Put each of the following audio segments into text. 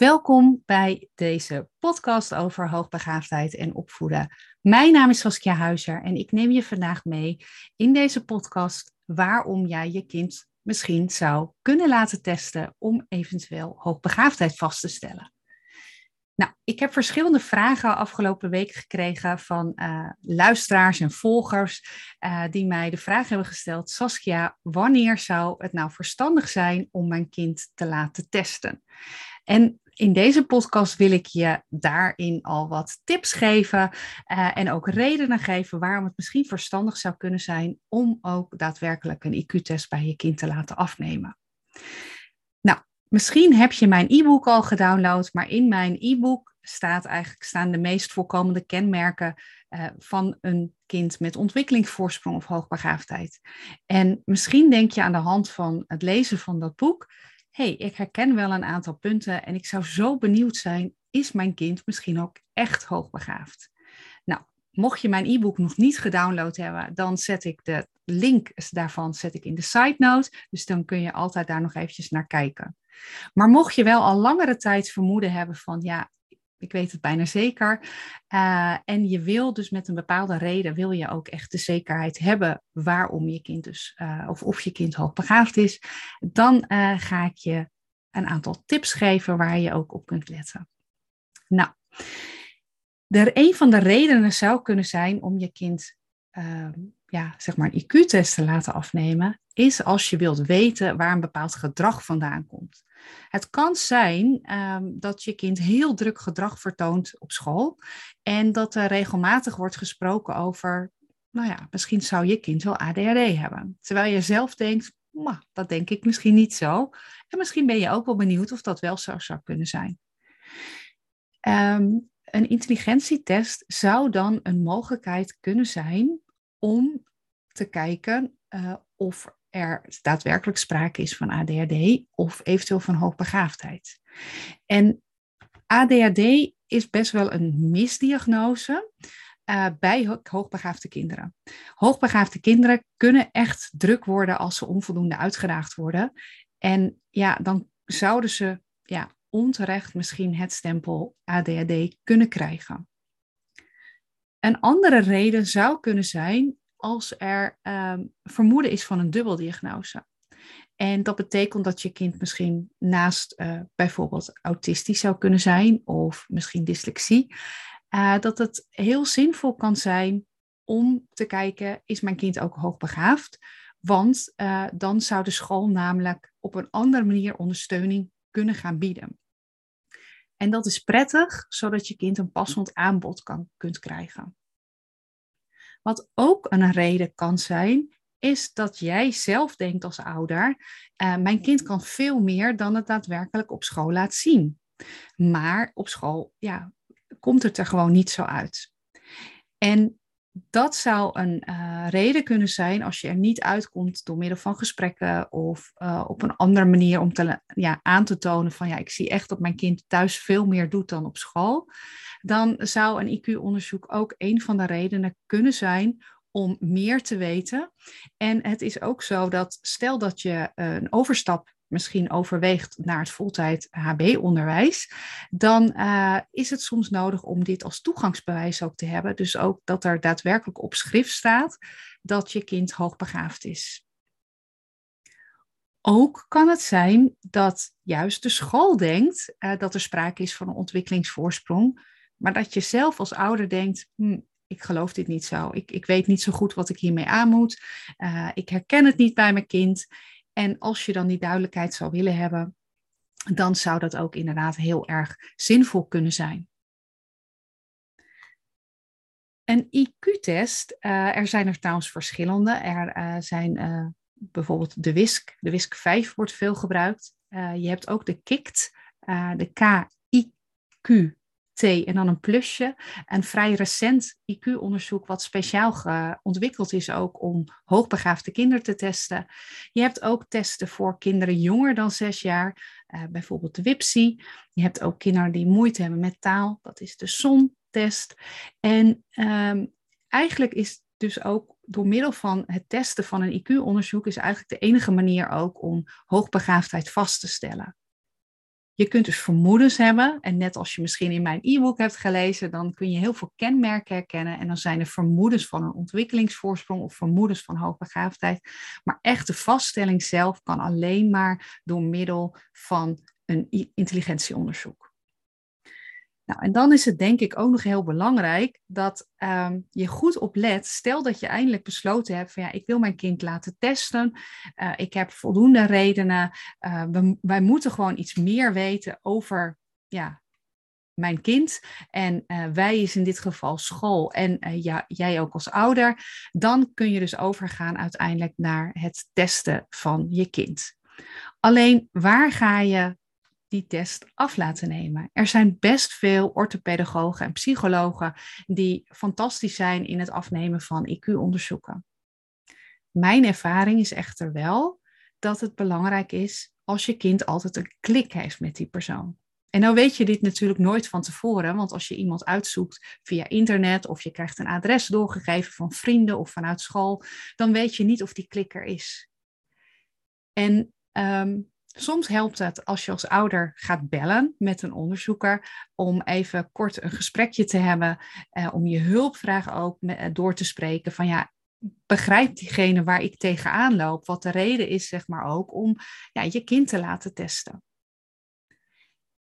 Welkom bij deze podcast over hoogbegaafdheid en opvoeden. Mijn naam is Saskia Huizer en ik neem je vandaag mee in deze podcast waarom jij je kind misschien zou kunnen laten testen om eventueel hoogbegaafdheid vast te stellen. Nou, ik heb verschillende vragen afgelopen week gekregen van uh, luisteraars en volgers uh, die mij de vraag hebben gesteld: Saskia, wanneer zou het nou verstandig zijn om mijn kind te laten testen? En in deze podcast wil ik je daarin al wat tips geven uh, en ook redenen geven waarom het misschien verstandig zou kunnen zijn om ook daadwerkelijk een IQ-test bij je kind te laten afnemen. Nou, misschien heb je mijn e-book al gedownload, maar in mijn e-book staat eigenlijk, staan de meest voorkomende kenmerken uh, van een kind met ontwikkelingsvoorsprong of hoogbegaafdheid. En misschien denk je aan de hand van het lezen van dat boek, hey, ik herken wel een aantal punten en ik zou zo benieuwd zijn, is mijn kind misschien ook echt hoogbegaafd? Nou, mocht je mijn e-book nog niet gedownload hebben, dan zet ik de link daarvan zet ik in de side note, dus dan kun je altijd daar nog eventjes naar kijken. Maar mocht je wel al langere tijd vermoeden hebben van ja, ik weet het bijna zeker. Uh, en je wil dus met een bepaalde reden, wil je ook echt de zekerheid hebben waarom je kind dus, uh, of of je kind hoogbegaafd is. Dan uh, ga ik je een aantal tips geven waar je ook op kunt letten. Nou, er, een van de redenen zou kunnen zijn om je kind ehm, ja, zeg maar een IQ-test te laten afnemen, is als je wilt weten waar een bepaald gedrag vandaan komt. Het kan zijn um, dat je kind heel druk gedrag vertoont op school en dat er regelmatig wordt gesproken over, nou ja, misschien zou je kind wel ADHD hebben. Terwijl je zelf denkt, dat denk ik misschien niet zo. En misschien ben je ook wel benieuwd of dat wel zo zou kunnen zijn. Um, een intelligentietest zou dan een mogelijkheid kunnen zijn om te kijken uh, of er daadwerkelijk sprake is van ADHD of eventueel van hoogbegaafdheid. En ADHD is best wel een misdiagnose uh, bij hoogbegaafde kinderen. Hoogbegaafde kinderen kunnen echt druk worden als ze onvoldoende uitgedaagd worden. En ja, dan zouden ze ja, onterecht misschien het stempel ADHD kunnen krijgen. Een andere reden zou kunnen zijn als er um, vermoeden is van een dubbeldiagnose. En dat betekent dat je kind misschien naast uh, bijvoorbeeld autistisch zou kunnen zijn of misschien dyslexie, uh, dat het heel zinvol kan zijn om te kijken, is mijn kind ook hoogbegaafd? Want uh, dan zou de school namelijk op een andere manier ondersteuning kunnen gaan bieden. En dat is prettig, zodat je kind een passend aanbod kan, kunt krijgen. Wat ook een reden kan zijn, is dat jij zelf denkt als ouder, uh, mijn kind kan veel meer dan het daadwerkelijk op school laat zien. Maar op school ja, komt het er gewoon niet zo uit. En dat zou een uh, reden kunnen zijn als je er niet uitkomt door middel van gesprekken of uh, op een andere manier om te, ja, aan te tonen van ja, ik zie echt dat mijn kind thuis veel meer doet dan op school. Dan zou een IQ-onderzoek ook een van de redenen kunnen zijn om meer te weten. En het is ook zo dat stel dat je een overstap misschien overweegt naar het voltijd HB-onderwijs, dan uh, is het soms nodig om dit als toegangsbewijs ook te hebben. Dus ook dat er daadwerkelijk op schrift staat dat je kind hoogbegaafd is. Ook kan het zijn dat juist de school denkt uh, dat er sprake is van een ontwikkelingsvoorsprong, maar dat je zelf als ouder denkt, hm, ik geloof dit niet zo. Ik, ik weet niet zo goed wat ik hiermee aan moet. Uh, ik herken het niet bij mijn kind. En als je dan die duidelijkheid zou willen hebben, dan zou dat ook inderdaad heel erg zinvol kunnen zijn. Een IQ-test, uh, er zijn er trouwens verschillende. Er uh, zijn uh, bijvoorbeeld de WISC. De WISC 5 wordt veel gebruikt. je hebt ook de KICT, de K-I-Q en dan een plusje. Een vrij recent IQ-onderzoek wat speciaal ontwikkeld is ook om hoogbegaafde kinderen te testen. Je hebt ook testen voor kinderen jonger dan zes jaar, uh, bijvoorbeeld de WIPSI. Je hebt ook kinderen die moeite hebben met taal, dat is de SON-test. En um, eigenlijk is dus ook door middel van het testen van een IQ-onderzoek is eigenlijk de enige manier ook om hoogbegaafdheid vast te stellen. Je kunt dus vermoedens hebben. En net als je misschien in mijn e-book hebt gelezen, dan kun je heel veel kenmerken herkennen. En dan zijn er vermoedens van een ontwikkelingsvoorsprong of vermoedens van hoogbegaafdheid. Maar echt de vaststelling zelf kan alleen maar door middel van een intelligentieonderzoek. Nou, en dan is het denk ik ook nog heel belangrijk dat um, je goed oplet. Stel dat je eindelijk besloten hebt van ja, ik wil mijn kind laten testen. Uh, ik heb voldoende redenen. We, wij moeten gewoon iets meer weten over ja, mijn kind. En uh, wij is in dit geval school en ja, jij ook als ouder. Dan kun je dus overgaan uiteindelijk naar het testen van je kind. Alleen waar ga je die test af laten nemen. Er zijn best veel orthopedagogen en psychologen die fantastisch zijn in het afnemen van IQ-onderzoeken. Mijn ervaring is echter wel dat het belangrijk is als je kind altijd een klik heeft met die persoon. En nou weet je dit natuurlijk nooit van tevoren, want als je iemand uitzoekt via internet of je krijgt een adres doorgegeven van vrienden of vanuit school, dan weet je niet of die klik er is. En um, Soms helpt het als je als ouder gaat bellen met een onderzoeker om even kort een gesprekje te hebben, eh, om je hulpvraag ook eh, door te spreken van ja, begrijpt diegene waar ik tegenaan loop, wat de reden is zeg maar ook om ja, je kind te laten testen.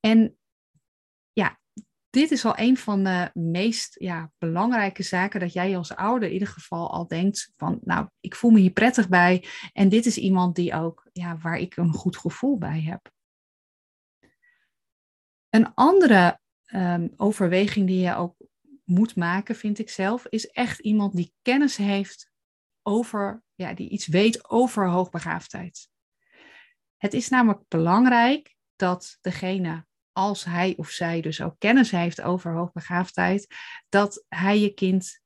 En dit is al een van de meest ja, belangrijke zaken dat jij als ouder in ieder geval al denkt van, nou, ik voel me hier prettig bij en dit is iemand die ook, ja, waar ik een goed gevoel bij heb. Een andere um, overweging die je ook moet maken, vind ik zelf, is echt iemand die kennis heeft over, ja, die iets weet over hoogbegaafdheid. Het is namelijk belangrijk dat degene als hij of zij dus ook kennis heeft over hoogbegaafdheid, dat hij je kind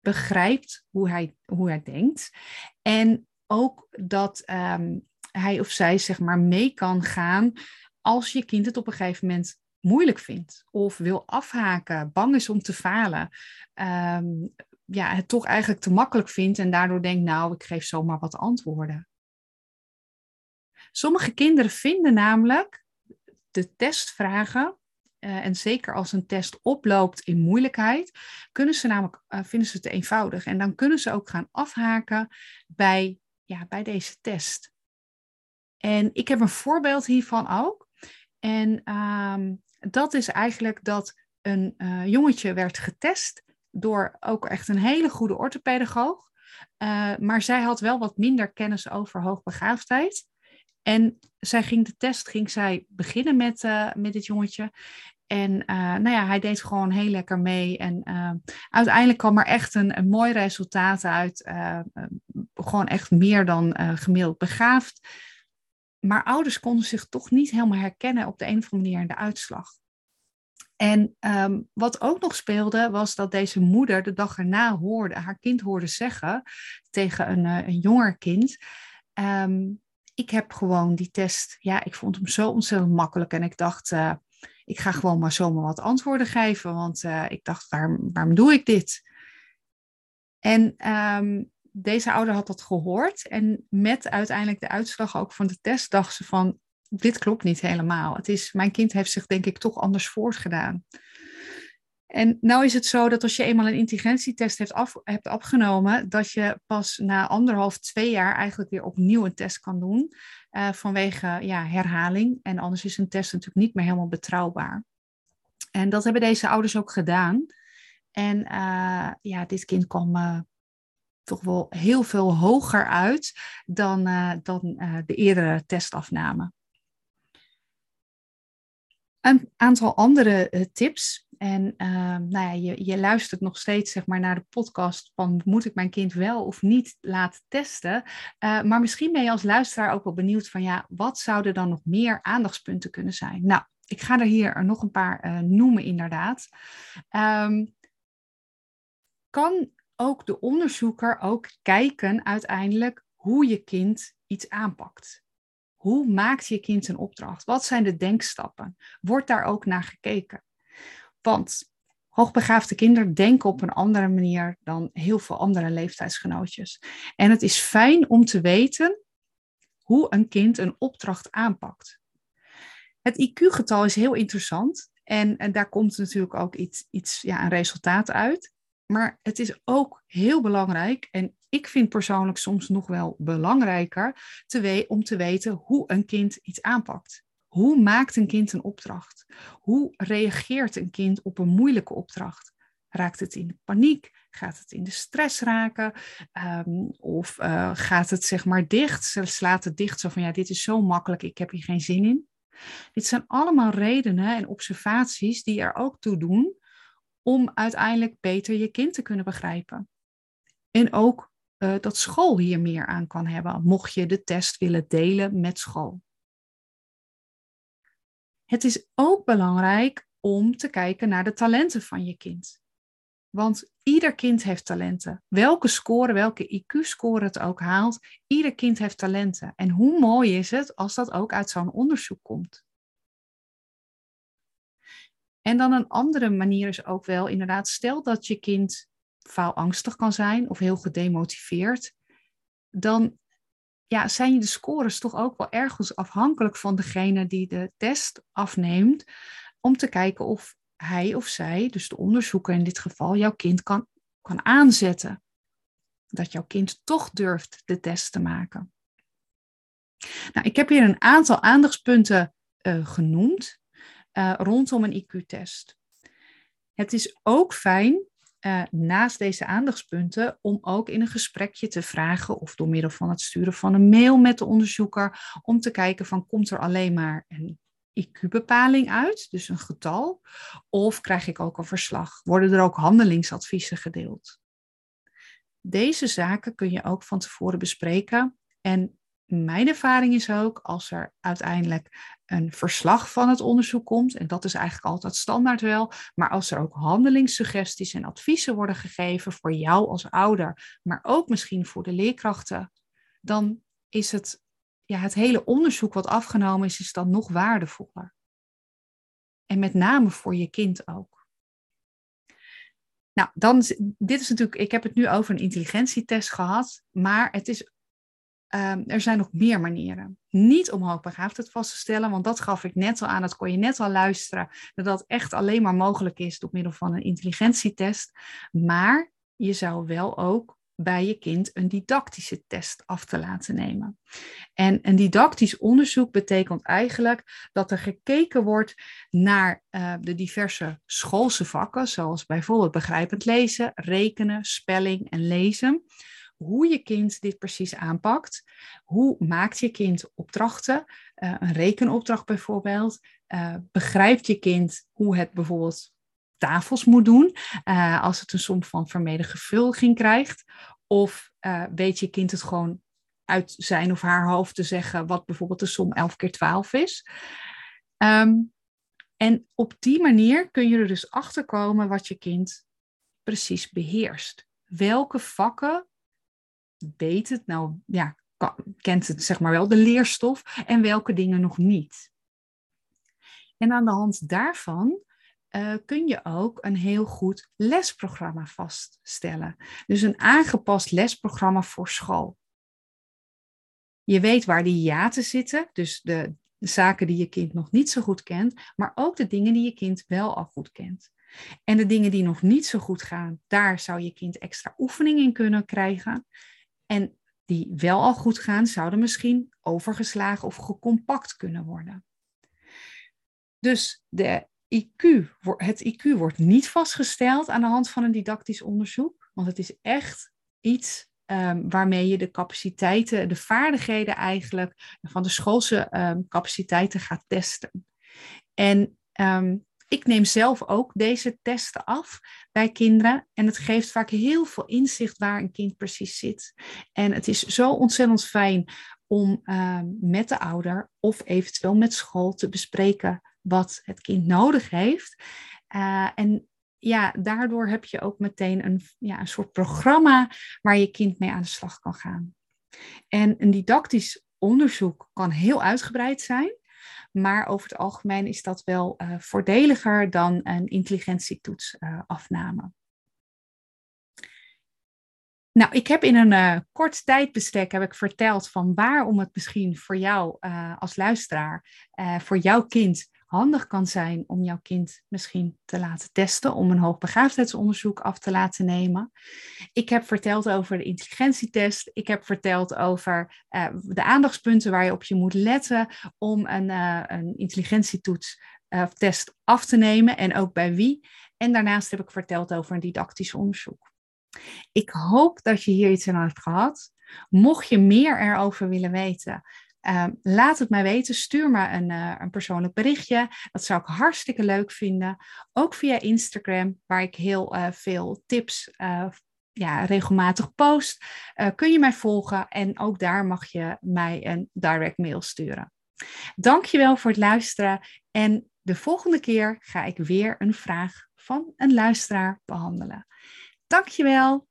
begrijpt hoe hij, hoe hij denkt. En ook dat ehm, hij of zij zeg maar mee kan gaan als je kind het op een gegeven moment moeilijk vindt of wil afhaken, bang is om te falen. Ehm, ja, het toch eigenlijk te makkelijk vindt en daardoor denkt, nou, ik geef zomaar wat antwoorden. Sommige kinderen vinden namelijk de testvragen, uh, en zeker als een test oploopt in moeilijkheid, kunnen ze namelijk, uh, vinden ze te eenvoudig. En dan kunnen ze ook gaan afhaken bij, ja, bij deze test. En ik heb een voorbeeld hiervan ook. En um, dat is eigenlijk dat een uh, jongetje werd getest door ook echt een hele goede orthopedagoog. maar zij had wel wat minder kennis over hoogbegaafdheid. En zij ging de test ging zij beginnen met, uh, met dit jongetje. En uh, nou ja, hij deed gewoon heel lekker mee. En uh, uiteindelijk kwam er echt een, een mooi resultaat uit. gewoon echt meer dan gemiddeld begaafd. Maar ouders konden zich toch niet helemaal herkennen op de een of andere manier in de uitslag. En um, wat ook nog speelde, was dat deze moeder de dag erna hoorde, haar kind hoorde zeggen tegen een, een jonger kind. Um, ik heb gewoon die test, ja, ik vond hem zo ontzettend makkelijk. En ik dacht, uh, ik ga gewoon maar zomaar wat antwoorden geven. Want uh, ik dacht, waarom, waarom doe ik dit? En um, deze ouder had dat gehoord. En met uiteindelijk de uitslag ook van de test dacht ze van, dit klopt niet helemaal. Het is, mijn kind heeft zich denk ik toch anders voortgedaan. En nou is het zo dat als je eenmaal een intelligentietest hebt, af, hebt afgenomen, dat je pas na anderhalf, twee jaar eigenlijk weer opnieuw een test kan doen. Uh, vanwege ja, herhaling. En anders is een test natuurlijk niet meer helemaal betrouwbaar. En dat hebben deze ouders ook gedaan. En uh, ja, dit kind kwam uh, toch wel heel veel hoger uit dan, dan de eerdere testafname. Een aantal andere tips en uh, nou ja, je, je luistert nog steeds zeg maar, naar de podcast van moet ik mijn kind wel of niet laten testen. Uh, maar misschien ben je als luisteraar ook wel benieuwd van ja, wat zouden dan nog meer aandachtspunten kunnen zijn? Nou, ik ga er hier nog een paar uh, noemen inderdaad. Um, kan ook de onderzoeker ook kijken uiteindelijk hoe je kind iets aanpakt? Hoe maakt je kind een opdracht? Wat zijn de denkstappen? Wordt daar ook naar gekeken? Want hoogbegaafde kinderen denken op een andere manier dan heel veel andere leeftijdsgenootjes. En het is fijn om te weten hoe een kind een opdracht aanpakt. Het IQ-getal is heel interessant en, en, daar komt natuurlijk ook iets, iets ja, een resultaat uit. Maar het is ook heel belangrijk, en ik vind persoonlijk soms nog wel belangrijker, te om te weten hoe een kind iets aanpakt. Hoe maakt een kind een opdracht? Hoe reageert een kind op een moeilijke opdracht? Raakt het in paniek? Gaat het in de stress raken? Ehm, of uh, gaat het zeg maar dicht? Slaat het dicht zo van ja, dit is zo makkelijk, ik heb hier geen zin in. Dit zijn allemaal redenen en observaties die er ook toe doen om uiteindelijk beter je kind te kunnen begrijpen. En ook uh, dat school hier meer aan kan hebben, mocht je de test willen delen met school. Het is ook belangrijk om te kijken naar de talenten van je kind. Want ieder kind heeft talenten. Welke score, welke IQ-score het ook haalt, ieder kind heeft talenten. En hoe mooi is het als dat ook uit zo'n onderzoek komt? En dan een andere manier is ook wel inderdaad, stel dat je kind faalangstig kan zijn of heel gedemotiveerd, dan ja, zijn de scores toch ook wel ergens afhankelijk van degene die de test afneemt, om te kijken of hij of zij, dus de onderzoeker in dit geval, jouw kind kan, kan aanzetten. Dat jouw kind toch durft de test te maken. Nou, ik heb hier een aantal aandachtspunten uh, genoemd uh, rondom een IQ-test. Het is ook fijn uh, naast deze aandachtspunten om ook in een gesprekje te vragen of door middel van het sturen van een mail met de onderzoeker om te kijken van komt er alleen maar een IQ-bepaling uit, dus een getal, of krijg ik ook een verslag? Worden er ook handelingsadviezen gedeeld? Deze zaken kun je ook van tevoren bespreken en mijn ervaring is ook, als er uiteindelijk een verslag van het onderzoek komt, en dat is eigenlijk altijd standaard wel, maar als er ook handelingssuggesties en adviezen worden gegeven voor jou als ouder, maar ook misschien voor de leerkrachten, dan is het, ja, het hele onderzoek wat afgenomen is, is dan nog waardevoller. En met name voor je kind ook. Nou, dan, dit is natuurlijk, ik heb het nu over een intelligentietest gehad, maar het is Um, er zijn nog meer manieren. Niet om hoogbegaafdheid vast te stellen, want dat gaf ik net al aan, dat kon je net al luisteren, dat dat echt alleen maar mogelijk is door middel van een intelligentietest. Maar je zou wel ook bij je kind een didactische test af te laten nemen. En een didactisch onderzoek betekent eigenlijk dat er gekeken wordt naar uh, de diverse schoolse vakken, zoals bijvoorbeeld begrijpend lezen, rekenen, spelling en lezen hoe je kind dit precies aanpakt. Hoe maakt je kind opdrachten? Uh, een rekenopdracht bijvoorbeeld. Uh, begrijpt je kind hoe het bijvoorbeeld tafels moet doen uh, als het een som van vermeden gevuldiging krijgt? Of weet je kind het gewoon uit zijn of haar hoofd te zeggen wat bijvoorbeeld de som 11 keer 12 is? Um, en op die manier kun je er dus achter komen wat je kind precies beheerst. Welke vakken weet het nou, ja, kent het zeg maar wel de leerstof en welke dingen nog niet. En aan de hand daarvan uh, kun je ook een heel goed lesprogramma vaststellen. Dus een aangepast lesprogramma voor school. Je weet waar die hiaten zitten, dus de, de zaken die je kind nog niet zo goed kent, maar ook de dingen die je kind wel al goed kent. En de dingen die nog niet zo goed gaan, daar zou je kind extra oefening in kunnen krijgen. En die wel al goed gaan, zouden misschien overgeslagen of gecompact kunnen worden. Dus de IQ, het IQ wordt niet vastgesteld aan de hand van een didactisch onderzoek, want het is echt iets um, waarmee je de capaciteiten, de vaardigheden eigenlijk van de schoolse um, capaciteiten gaat testen. En um, ik neem zelf ook deze testen af bij kinderen. En het geeft vaak heel veel inzicht waar een kind precies zit. En het is zo ontzettend fijn om uh, met de ouder of eventueel met school te bespreken wat het kind nodig heeft. Uh, en ja, daardoor heb je ook meteen een, ja, een soort programma waar je kind mee aan de slag kan gaan. En een didactisch onderzoek kan heel uitgebreid zijn. Maar over het algemeen is dat wel uh, voordeliger dan een intelligentietoets uh, afname. Nou, ik heb in een uh, kort tijdbestek heb ik verteld van waarom het misschien voor jou als luisteraar, voor jouw kind handig kan zijn om jouw kind misschien te laten testen, om een hoogbegaafdheidsonderzoek af te laten nemen. Ik heb verteld over de intelligentietest. Ik heb verteld over de aandachtspunten waar je op je moet letten om een, een intelligentietoets of test af te nemen en ook bij wie. En daarnaast heb ik verteld over een didactisch onderzoek. Ik hoop dat je hier iets aan hebt gehad. Mocht je meer erover willen weten, uh, laat het mij weten. Stuur me een, uh, een, persoonlijk berichtje. Dat zou ik hartstikke leuk vinden. Ook via Instagram, waar ik heel uh, veel tips ja, regelmatig post. kun je mij volgen en ook daar mag je mij een direct mail sturen. Dankjewel voor het luisteren. En de volgende keer ga ik weer een vraag van een luisteraar behandelen. Dankjewel.